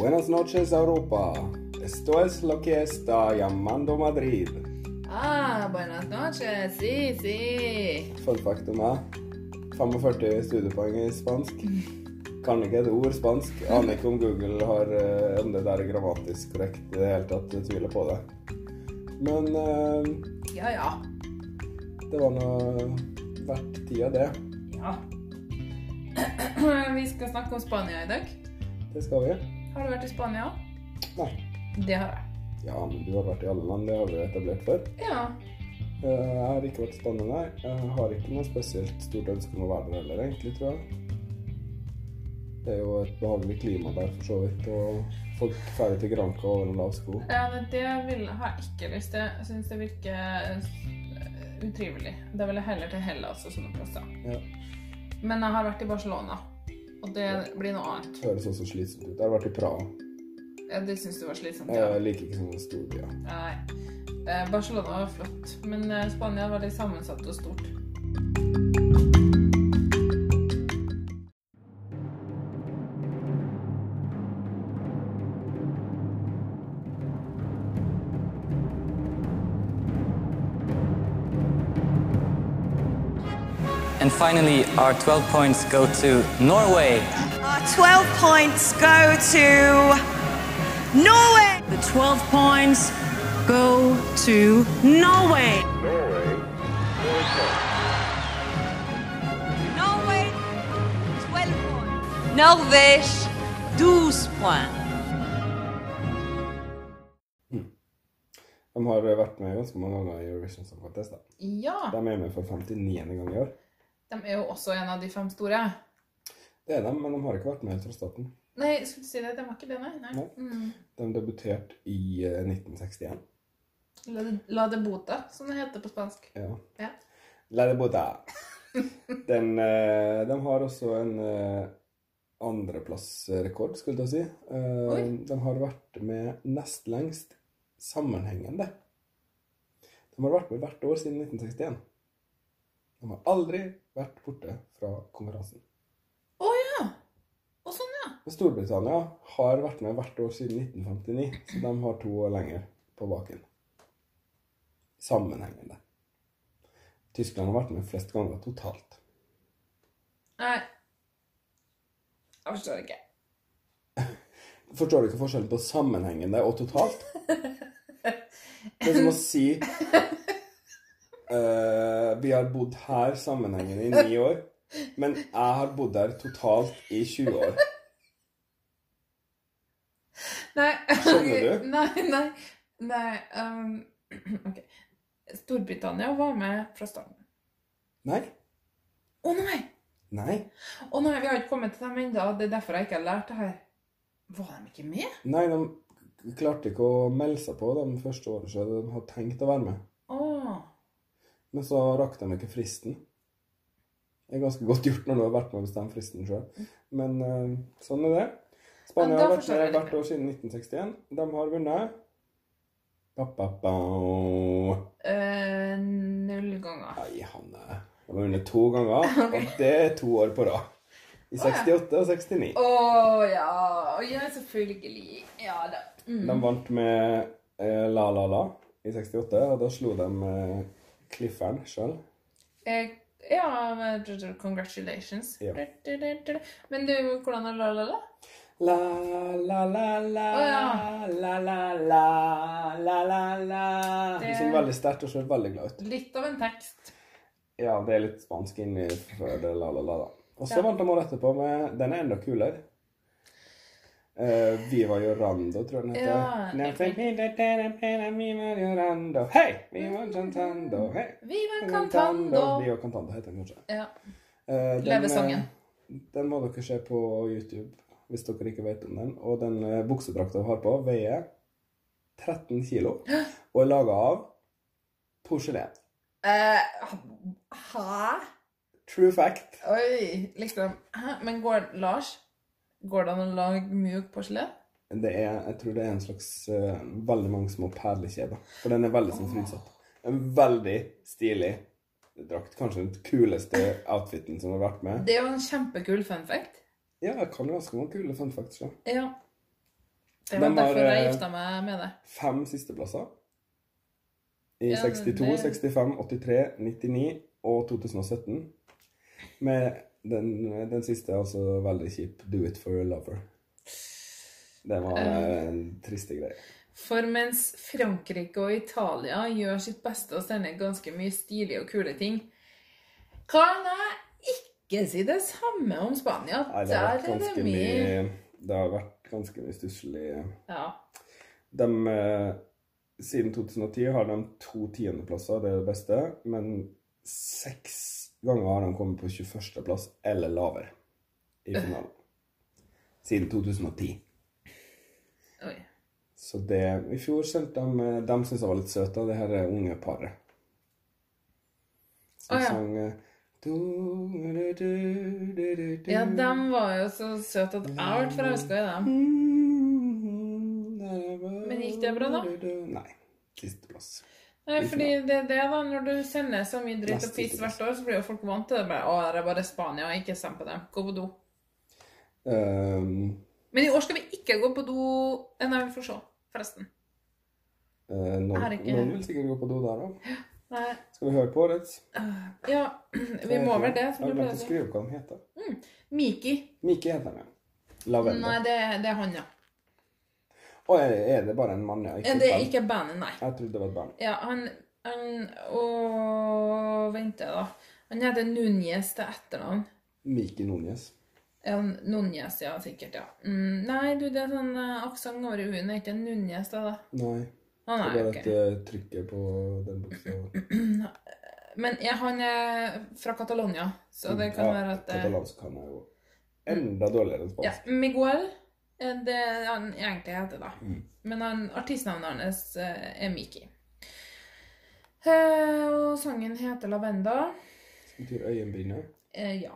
Buenas noches, Europa. Esto es lo que está llamando Madrid. Ah, buenas noches. Sí, sí. Fun fact om meg. 45 studiepoeng i spansk. Kan ikke et ord spansk. Aner ikke om Google har eh, om det der er grammatisk korrekt i det hele tatt. Jeg tviler på det. Men uh, Ja, ja. det var nå verdt tida, det. Ja. Vi skal snakke om Spania i dag. Det skal vi. Har du vært i Spania? Nei. Det har jeg. Ja, men du har vært i alle land. Det har vi etablert før. Ja. Eh, Jeg har ikke vært i Spania, nei. Jeg har ikke noe spesielt stort ønske om å være der heller, egentlig, tror jeg. Det er jo et behagelig klima der, for så vidt. Og folk drar til Granca over en lav sko. ja men det vil, har jeg ikke lyst til. Jeg syns det virker eh, utrivelig. Da vil jeg heller til Hellas og sånne plasser. Ja. Men jeg har vært i Barcelona, og det blir noe annet. Det høres også slitsomt ut. Jeg har vært i Praha. Ja, det syns du var slitsomt? Ja. Jeg liker ikke sånne storbyer. Nei. Eh, Barcelona var flott, men eh, Spania var litt sammensatt og stort. And finally, our 12 points go to Norway. Our 12 points go to Norway. The 12 points go to Norway. Norway, 12 points. Norvège, 12 points. De har vært med ganske mange ganger i Eurovision Song Contest. da. Ja. De er med for 59. gang i år. De er jo også en av de fem store. Det er de, men de har ikke vært med helt fra starten. Nei, skulle du si det? De var ikke det, nei? nei. Nei. Mm. De debuterte i eh, 1961. La, de la de bota, som det heter på spansk. Ja. Ja. La de bota. Den, eh, de har også en eh, andreplassrekord, skulle jeg si. Eh, de har vært med nest lengst sammenhengende. De har vært med hvert år siden 1961. De har aldri vært borte fra konkurransen. Å ja! Og sånn, ja. Men Storbritannia har vært med hvert år siden 1959, så de har to år lenger på baken. Sammenhengende. Tyskland har vært med flest ganger totalt. Nei. Jeg forstår ikke. Forstår du ikke forskjellen på sammenhengende og totalt? Det er som å si eh, Vi har bodd her sammenhengende i ni år, men jeg har bodd her totalt i 20 år. Nei. Skjønner du? Nei, nei. Nei. Um, ok. Storbritannia var med fra starten. Nei. Å nei! Nei. Å nei, vi har ikke kommet til dem ennå. Det er derfor jeg ikke har lært det her. Var de ikke med? Nei, de klarte ikke å melde seg på de første årene så de hadde tenkt å være med. Men så rakk de ikke fristen. Det er ganske godt gjort når du har vært med å bestemme fristen sjøl. Men eh, sånn er det. Spania har vært med hvert år siden 1961. De har vunnet ba, ba, ba. Uh, null ganger. Nei, Hanne. De har vunnet to ganger, og det er to år på rad. I 68 og 69. Å ja. Oh, ja, selvfølgelig. Ja da. Mm. De vant med eh, La La La i 68, og da slo de eh, Cliffern sjøl. Eh, ja, congratulations. Ja. Men du, hvordan er la la la? La, la, la, la, la, la, la, la, la, la. Det- De synger veldig sterkt og ser veldig glad ut. Litt av en tekst. Ja, det er litt spansk inni det la, la, la, da. Og så Ja. vant de året etterpå med Den er enda kulere. Eh, Viva Jorando, tror jeg den heter. Ja, Viva Jorando, Hei! Viva cantando. Hei! Viva cantando. Viva cantando heter den kanskje. Ja. Uh, den, Levesangen. eh, Den må dere se på YouTube hvis dere ikke vet om den. Og den eh, buksedrakta hun har på, veier 13 kilo og er laga av porselen. Eh, hæ? True fact. Oi, liksom Hæ? Men går Lars, går det an å lage mjuk porselen? Det er, jeg tror det er en slags uh, veldig mange små perlekjeder. For den er veldig sånn frysatt. En veldig stilig drakt. Kanskje den kuleste outfiten som har vært med. Det er jo en kjempekul funfact. Ja, jeg kan jo ganske mange kule funfacts. Ja. Ja. Det var De har, derfor jeg eh, gifta meg med det. Fem sisteplasser. I Ja, 62, det- 65, 83, 99 og 2017. Med den, den siste, altså veldig kjip, 'Do it for a lover'. Det var Eh. en triste greie. For mens Frankrike og Italia gjør sitt beste og sender ganske mye stilige og kule ting, kan jeg ikke si det samme om Spania. Nei, det har vært er ganske mye Det har vært ganske mye stusslig Ja. De, eh, siden 2010 har de to tiendeplasser, det er det beste, men seks ganger har de kommet på 21.-plass eller lavere i finalen. Siden 2010. Oi. Så det I fjor sendte de eh, De syntes jeg var litt søte, det her er unge paret. Som oh, ja. sang eh, du, du, du. Ja, de var jo så søte at jeg ble forelska i dem. Men gikk det bra, da? Nei. Sisteplass. Nei, fordi det er det, da. Når du sender så mye dritt og piss hvert år, så blir jo folk vant til det. Bare, å, det er bare Spania, ikke stem på dem. Gå på do. Um, Men i år skal vi ikke gå på do Eh, Nei, vi får se, forresten. Uh, noen, Er ikke- noen vil sikkert gå på do der òg. Skal vi høre på årets? Ja, vi må vel det. Jeg har du glemt å skrive hva han heter. Miki. Miki heter han, ja. Lavendel. Nei, det, det er han, ja. Å, er, er det bare en mann, ja? ikke Det er ikke bandet, nei. Jeg trodde det var et band. Ja, han, han Å, vent da. Han heter Núñez til etternavn. Miki Núñez. Ja, Núñez, ja, sikkert, ja. Mm, nei, du, det er sånn uh, aksent over u-en. Er ikke Núñez, da? da? Nei. Han Det er bare okay. et det trykker på den buksa. Men ja, han er fra Catalonia, så det kan ja, være at eh, Katalansk kan jeg jo enda dårligere enn spansk. Ja, spansk. Er det han egentlig heter, da. Mm. Men han, artistnavnet hans eh, er Miki. Eh, og sangen heter 'Lavenda'. Som betyr øyenbrynene. Eh, ja.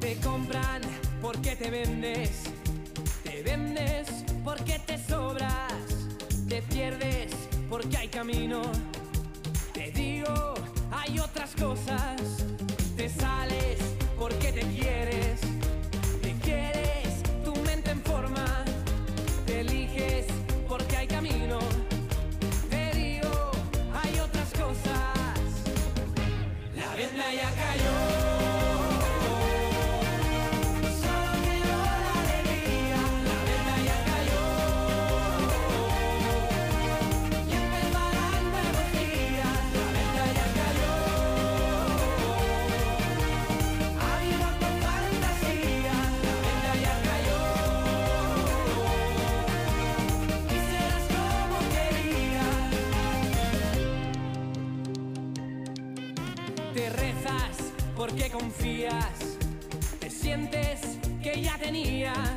Te compran porque te vendes, te vendes porque te sobras, te pierdes porque hay camino. Te digo, hay otras cosas, te sales porque te quieres, tenía.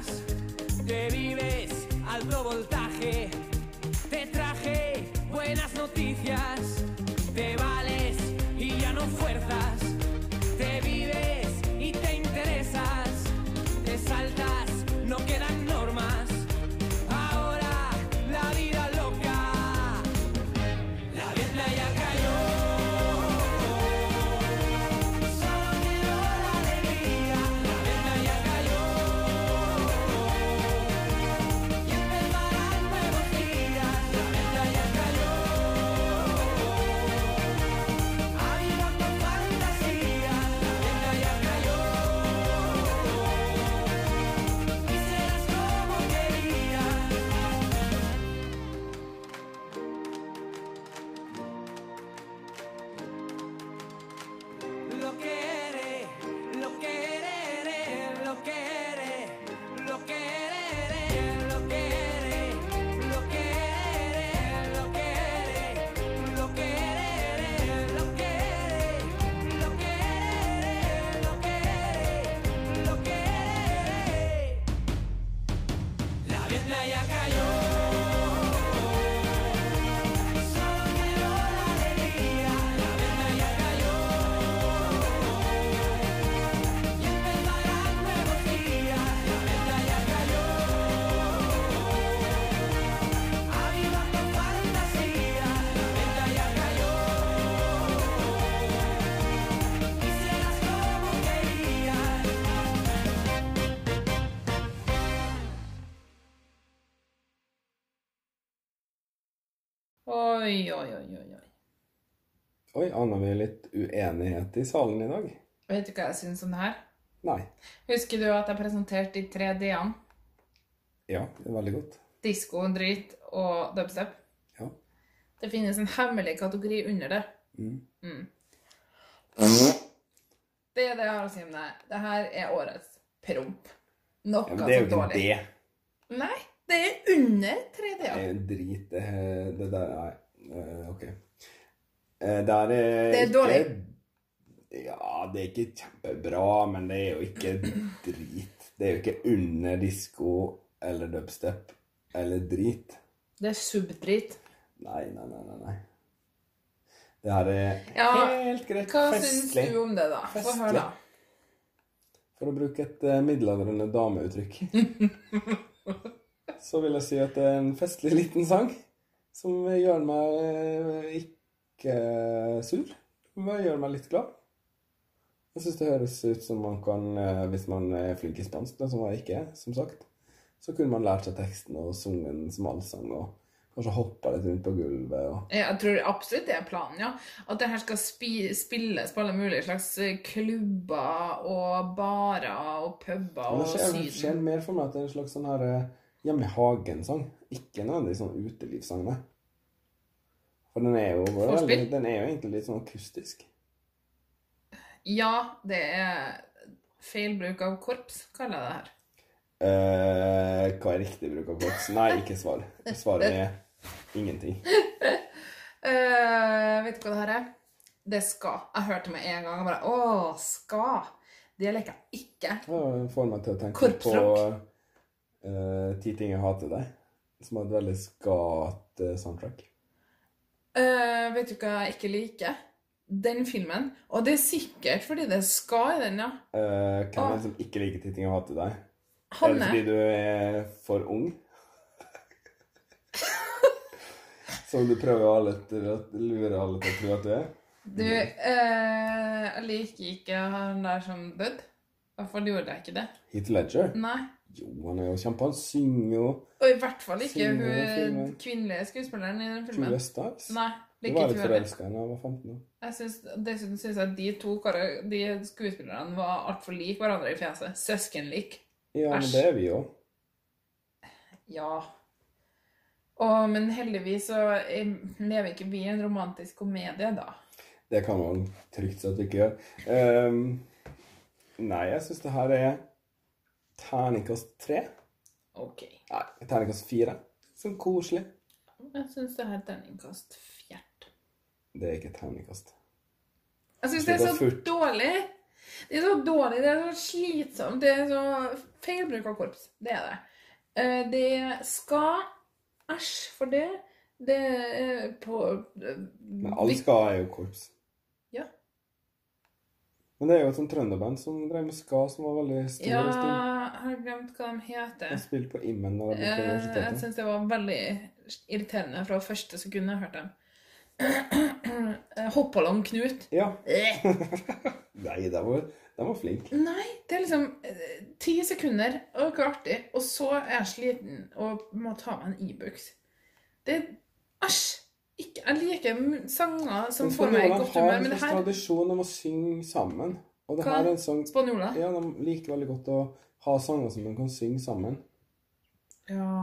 Oi, oi, oi, oi. oi. Oi, aner vi litt uenighet i salen i dag? Vet du hva jeg syns om det her? Nei. Husker du at jeg presenterte de tre D-ene? Ja, det er veldig godt. Disko, drit og dubstep. Ja. Det finnes en hemmelig kategori under det. Mm. Mm. Det er det jeg har å si om det her. Det her er årets promp. Noe Ja, men det er jo så ikke dårlig. det. Nei, det er under tre Det D-er. er drit, det, det der Nei, eh, OK. Eh, Der er Det er dårlig. Ja, det er ikke kjempebra, men det er jo ikke drit. Det er jo ikke under disko eller dubstep eller drit. Det er subdrit. Nei, nei, nei, nei. nei. Det her er Ja, helt greit. Hva syns du om det, da? Få Festlig. høre, da. For å bruke et eh, middelaldrende dameuttrykk. så vil jeg si at det er en festlig liten sang som gjør meg eh, ikke sur. Men gjør meg litt glad. Jeg syns det høres ut som man kan, eh, hvis man er flink i spansk, da, som jeg ikke er, som sagt, så kunne man lært seg teksten og sunget den som allsang og kanskje hoppa litt rundt på gulvet og Jeg tror absolutt det er planen, ja. At det her skal spi spilles på alle mulige slags eh, klubber og barer og puber og Syden. det skjer, mer for meg at det er en slags sånn her eh, hjemme i hagen-sang. Ikke nødvendigvis sånn utelivssang, nei. For den er jo veldig, den er jo egentlig litt sånn akustisk. Ja, det er feil bruk av korps, kaller jeg det her. Eh, hva er riktig bruk av korps? Nei, ikke svar. Svaret er ingenting. Eh, vet du hva det her er? Det er ska. Jeg hørte med en gang og bare Å, ska! Det liker jeg ikke. Det får meg til å tenke på Eh, Ti ting jeg hater deg, som har et veldig skat eh, soundtrack. Uh, vet du hva jeg ikke liker? Den filmen. Og det er sikkert fordi det er ska i den, ja. Uh, hvem er det som ikke liker Ti ting jeg hater deg? Er det fordi du er for ung? Som du prøver alle til å lure alle til å tro at du er? Du, jeg liker ikke han der som døde. Hvorfor gjorde jeg ikke det? Hit Ledger? Nei. Jo, han er jo kjempe. Han synger jo Og i hvert fall ikke hun kvinnelige skuespilleren i den filmen. Julia Stiles. Nei, liker var ikke litt hun heller. forelska i henne da jeg var 15 år. Dessuten syns jeg de to de skuespillerne var altfor like hverandre i fjeset. Søskenlik. Ja, men det er vi jo. Ja. Og, men heldigvis så lever ikke vi i en romantisk komedie, da. Det kan man trygt vi ikke gjør. Um, nei, jeg syns det her er terningkast tre. Ok. Nei, terningkast fire. Sånn koselig. Jeg syns det her er terningkast fjert. Det er ikke terningkast. Jeg syns det er så dårlig. Det er så dårlig, det er så slitsomt. Det er så feil bruk av korps. Det er det. Eh, Det skal Æsj for det. Det er på eh, Men alle ska er jo korps. Ja. Men det er jo et sånt trønderband som drev med ska, som var veldig stor. Ja, jeg har glemt hva de heter. De spilte på Immen da de ble på Jeg syns det var veldig irriterende fra første sekund jeg hørte dem. Hoppalong Knut. Ja. Nei, de var, de var flinke. Nei, det er liksom eh, ti sekunder, og ikke artig, og så er jeg sliten og må ta meg en Ibux. Det Æsj! Ikke, jeg liker sanger som får meg i godt humør, en men det her tradisjon om å synge sammen. Og det Hva? her er en sang Spanjoler? Ja, de liker veldig godt å ha sanger som de kan synge sammen. Ja.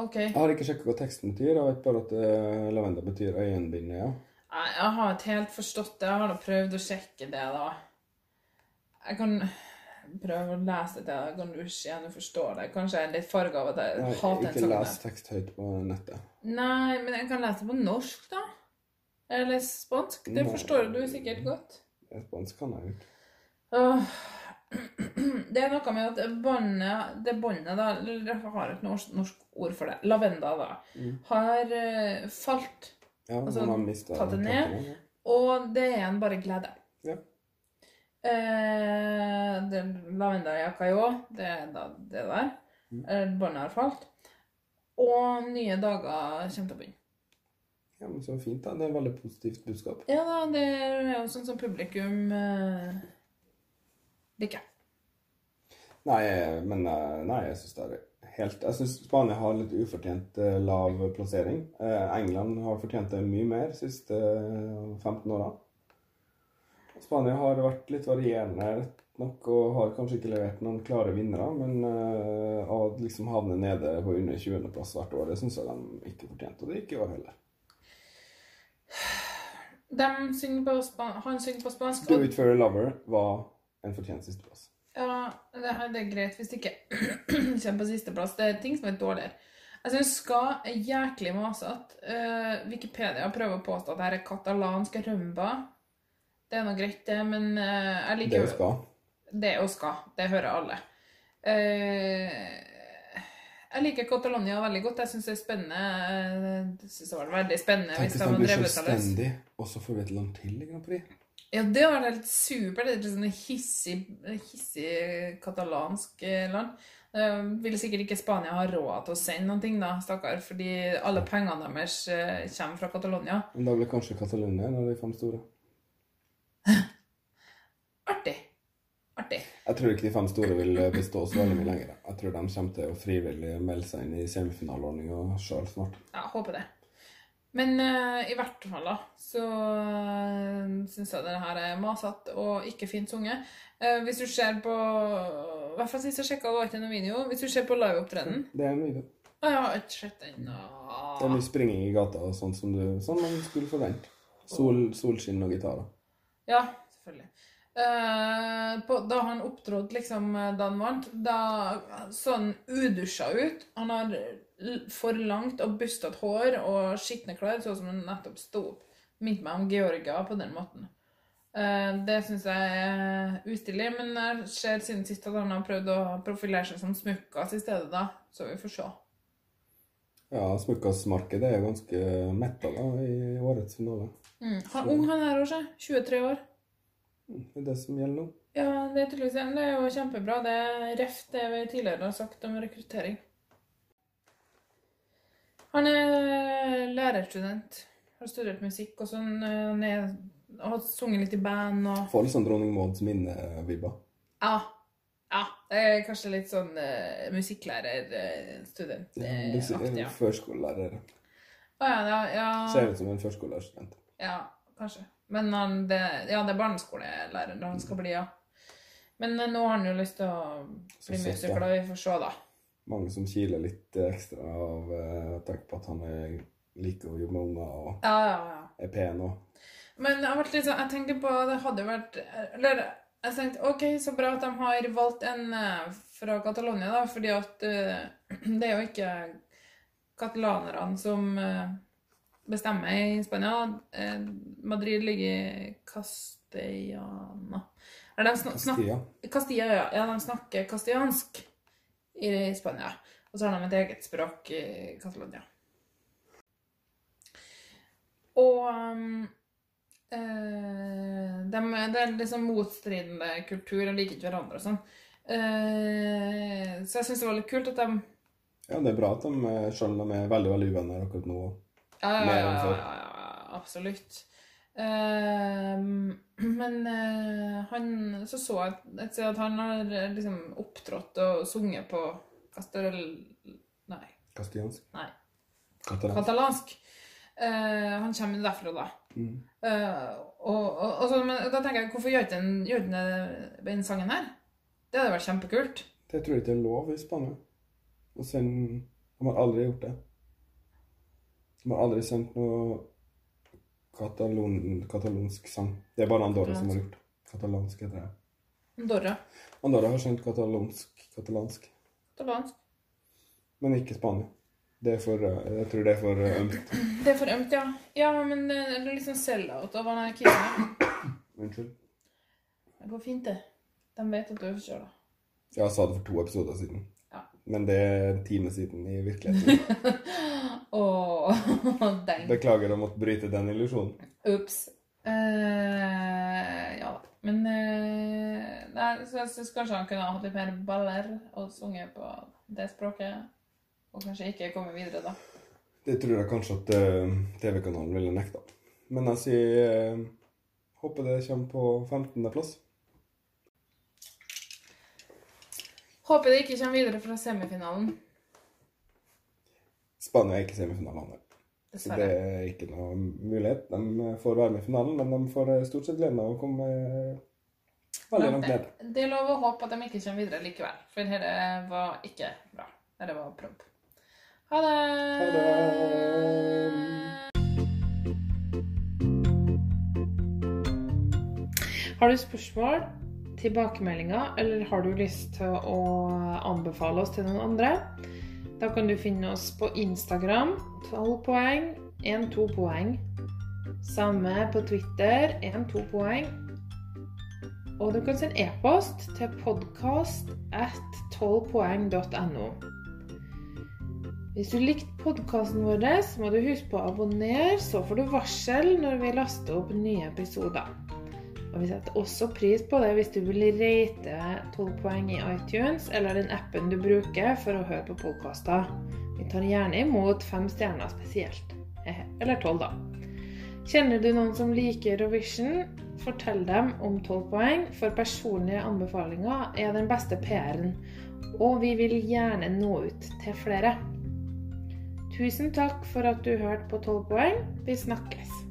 OK. Jeg har ikke sjekka hva teksten betyr. Jeg vet bare at uh, lavendel betyr øyenbinde. Ja. Nei, Jeg har ikke helt forstått det. Jeg har da prøvd å sjekke det, da. Jeg kan prøve å lese det. Jeg kan du ikke gjerne forstå det. Kanskje jeg er litt farga av at jeg Nei, hater sånn ikke les tekst høyt på nettet. Nei, men jeg kan lese det på norsk, da. Eller spansk. Det Nei. forstår du sikkert godt. Spansk kan jeg. Åh. Det er noe med at båndet, det båndet, da eller har et norsk, norsk ord for det. Lavenda, da. Mm. Har eh, falt. Ja, Altså, man har mistet tatt det ned. Og det er en bare glede. Ja. Eh, Lavendeljakka Lavendajakka jo, det er da det der. Mm. Eh, Båndet har falt. Og nye dager kommer til å begynne. Ja, men Så fint, da. Det er et veldig positivt budskap. Ja da, det er jo sånn som publikum eh, liker. Nei, men eh, nei, jeg syns det er helt Jeg syns Spania har litt ufortjent eh, lav plassering. Eh, England har fortjent det mye mer de siste eh, 15 åra. Spania har vært litt varierende rett nok og har kanskje ikke levert noen klare vinnere, men uh, å liksom havne nede på under 20.-plass hvert år, det syns jeg de ikke fortjente. Og det gikk i år heller. De synger på span han synger på spansk. Do It For A Lover var en fortjent sisteplass. Ja, det, her, det er greit hvis det ikke kommer på sisteplass. Det er ting som er dårligere. Jeg syns Ska er jæklig masete. Uh, Wikipedia prøver å påstå at det her er katalansk rumba. Det er nå greit, det, men uh, jeg liker Det jo vi skal. Det er skal. Ska. Det hører alle. Uh, jeg liker Catalonia veldig godt. Jeg syns det er spennende. Jeg synes det var veldig spennende Tenk hvis de de hadde blir drevet seg løs. og så får vi et land til i Grand Prix. Ja, det var helt supert. Det er et sånn hissig, hissig katalansk eh, land. Eh, vil sikkert ikke Spania ha råd til å sende noen ting, da, stakkar, fordi alle pengene deres kommer fra Catalonia. Men da blir kanskje Catalonia en av de fem store. Artig. Artig. Jeg tror ikke de fem store vil eh, bestå så veldig mye lenger. Jeg tror de kommer til å frivillig melde seg inn i semifinaleordninga sjøl snart. Ja, håper det. Men uh, i hvert fall, da, så uh, syns jeg det her er masete og ikke fint sunget. Uh, hvis du ser på I hvert fall sist jeg sjekka, var ikke noen video. Hvis du ser på liveopptredenen Det er en video. Å, Jeg har ikke sett den. Det er mye springing i gata og sånn som, du, sånn man skulle forvente. Sol, solskinn og gitarer. Ja, selvfølgelig. Eh, på, da han opptrådte liksom eh, da han vant, da så han udusja ut. Han har for langt og bustete hår og skitne klær, sånn som han nettopp sto opp. Minte meg om Georgia på den måten. Eh, det syns jeg er ustilig, men jeg ser siden sist at han har prøvd å profilere seg som smukkas i stedet, da. Så vi får se. Ja, Smukkasmarkedet er ganske metta i årets finale. Mm. Han ung han her òg, se. 23 år. Det er det som gjelder nå. Ja, det er tydeligvis det. Det er jo kjempebra. Det er ref det vi tidligere har sagt om rekruttering. Han er lærerstudent. Har studert musikk og sånn. eh, Han er, har sunget litt i band og Får litt sånn Dronning Mauds minne-vibber. Ja. ja. Det er kanskje litt sånn uh, musikklærerstudent. Ja, Uh, ja. Førskolelærer. Å ja, ja, ja. Ser ut som en førskolelærerstudent. Ja, kanskje. Men han, det, ja, det er barneskolelærer han skal bli, ja. Men eh, nå har han jo lyst til å Så bli søtt, musiker, da. Vi får se, da. Mange som kiler litt ekstra av uh, tanke på at han er, liker å jobbe med unger og Ja, ja, ja. er pen og Men jeg, har vært litt sånn, jeg tenker på Det hadde vært Eller jeg tenkte OK, så bra at de har valgt en eh, fra Catalonia, da, fordi at eh, det er jo ikke katalanerne som eh, bestemmer i Spania. Eh, Madrid ligger i Castellana Castilla. Castilla, ja. ja. De snakker castiansk i Spania. Og så har de et eget språk i Catalonia. Og um, eh, Det er liksom motstridende kultur. De liker ikke hverandre og sånn. Eh, så jeg syns det var litt kult at de Ja, det er bra at de, eh, selv om de er veldig veldig uvenner akkurat nå. Ja, ja, ja, ja, ja, absolutt. Ehm, men uh, han Så så jeg et sted at han har eh, liksom opptrådt og sunget på Castel... Nei, Kastiljansk. Nei. Katalansk. katalansk. Uh, han kommer derfra, da. Mm. Uh, og, og, og så, men da tenker jeg, hvorfor gjør ikke den, sangen her? Det hadde vært kjempekult. Det tror jeg ikke er lov i Spania. Og De har aldri gjort det. De har aldri sendt noe katalon, katalonsk sang. Det er bare Andorra som har gjort Katalansk heter det. Andorra. Andorra har sendt katalonsk, katalansk, Katalansk. men ikke Spania. Det er for, jeg tror det er for ømt. Det er for ømt, ja. Ja, men det er liksom sell-out av han kisen. Unnskyld. Det går fint, det. De vet at du er forkjøla. Jeg sa det for to episoder siden. Men det er en time siden i virkeligheten. oh. Beklager å måtte bryte den illusjonen. Ups. Uh, ja da. Men uh, nei, så jeg syns kanskje han kunne hatt litt mer baller og sunget på det språket. Og kanskje ikke komme videre, da. Det tror jeg kanskje at uh, TV-kanalen ville nekta. Men jeg sier eh, håper det kommer på 15.-plass. Håper det ikke kommer videre fra semifinalen. Spania er ikke semifinalen. Så det er ikke noe mulighet. De får være med i finalen, men de får eh, stort sett gleden av å komme eh, veldig langt ned. Det er lov å håpe at de ikke kommer videre likevel, for dette var ikke bra. Dette var promp. Ha det! Ha det! Har du spørsmål, tilbakemeldinger, eller har du lyst til å anbefale oss til noen andre? Da kan du finne oss på Instagram, 12 poeng, 1-2 poeng. Samme på Twitter, 1-2 poeng. Og du kan sende e-post til podkast at 12poeng.no. Hvis du likte podkasten vår, så må du huske på å abonnere, så får du varsel når vi laster opp nye episoder. Og Vi setter også pris på det hvis du vil rate 12 poeng i iTunes eller den appen du bruker for å høre på podkaster. Vi tar gjerne imot fem stjerner spesielt. Eller tolv, da. Kjenner du noen som liker Eurovision? Fortell dem om 12 poeng, for personlige anbefalinger er den beste PR-en. Og vi vil gjerne nå ut til flere. Tusen takk for at du hørte på 12 poeng. Vi snakkes.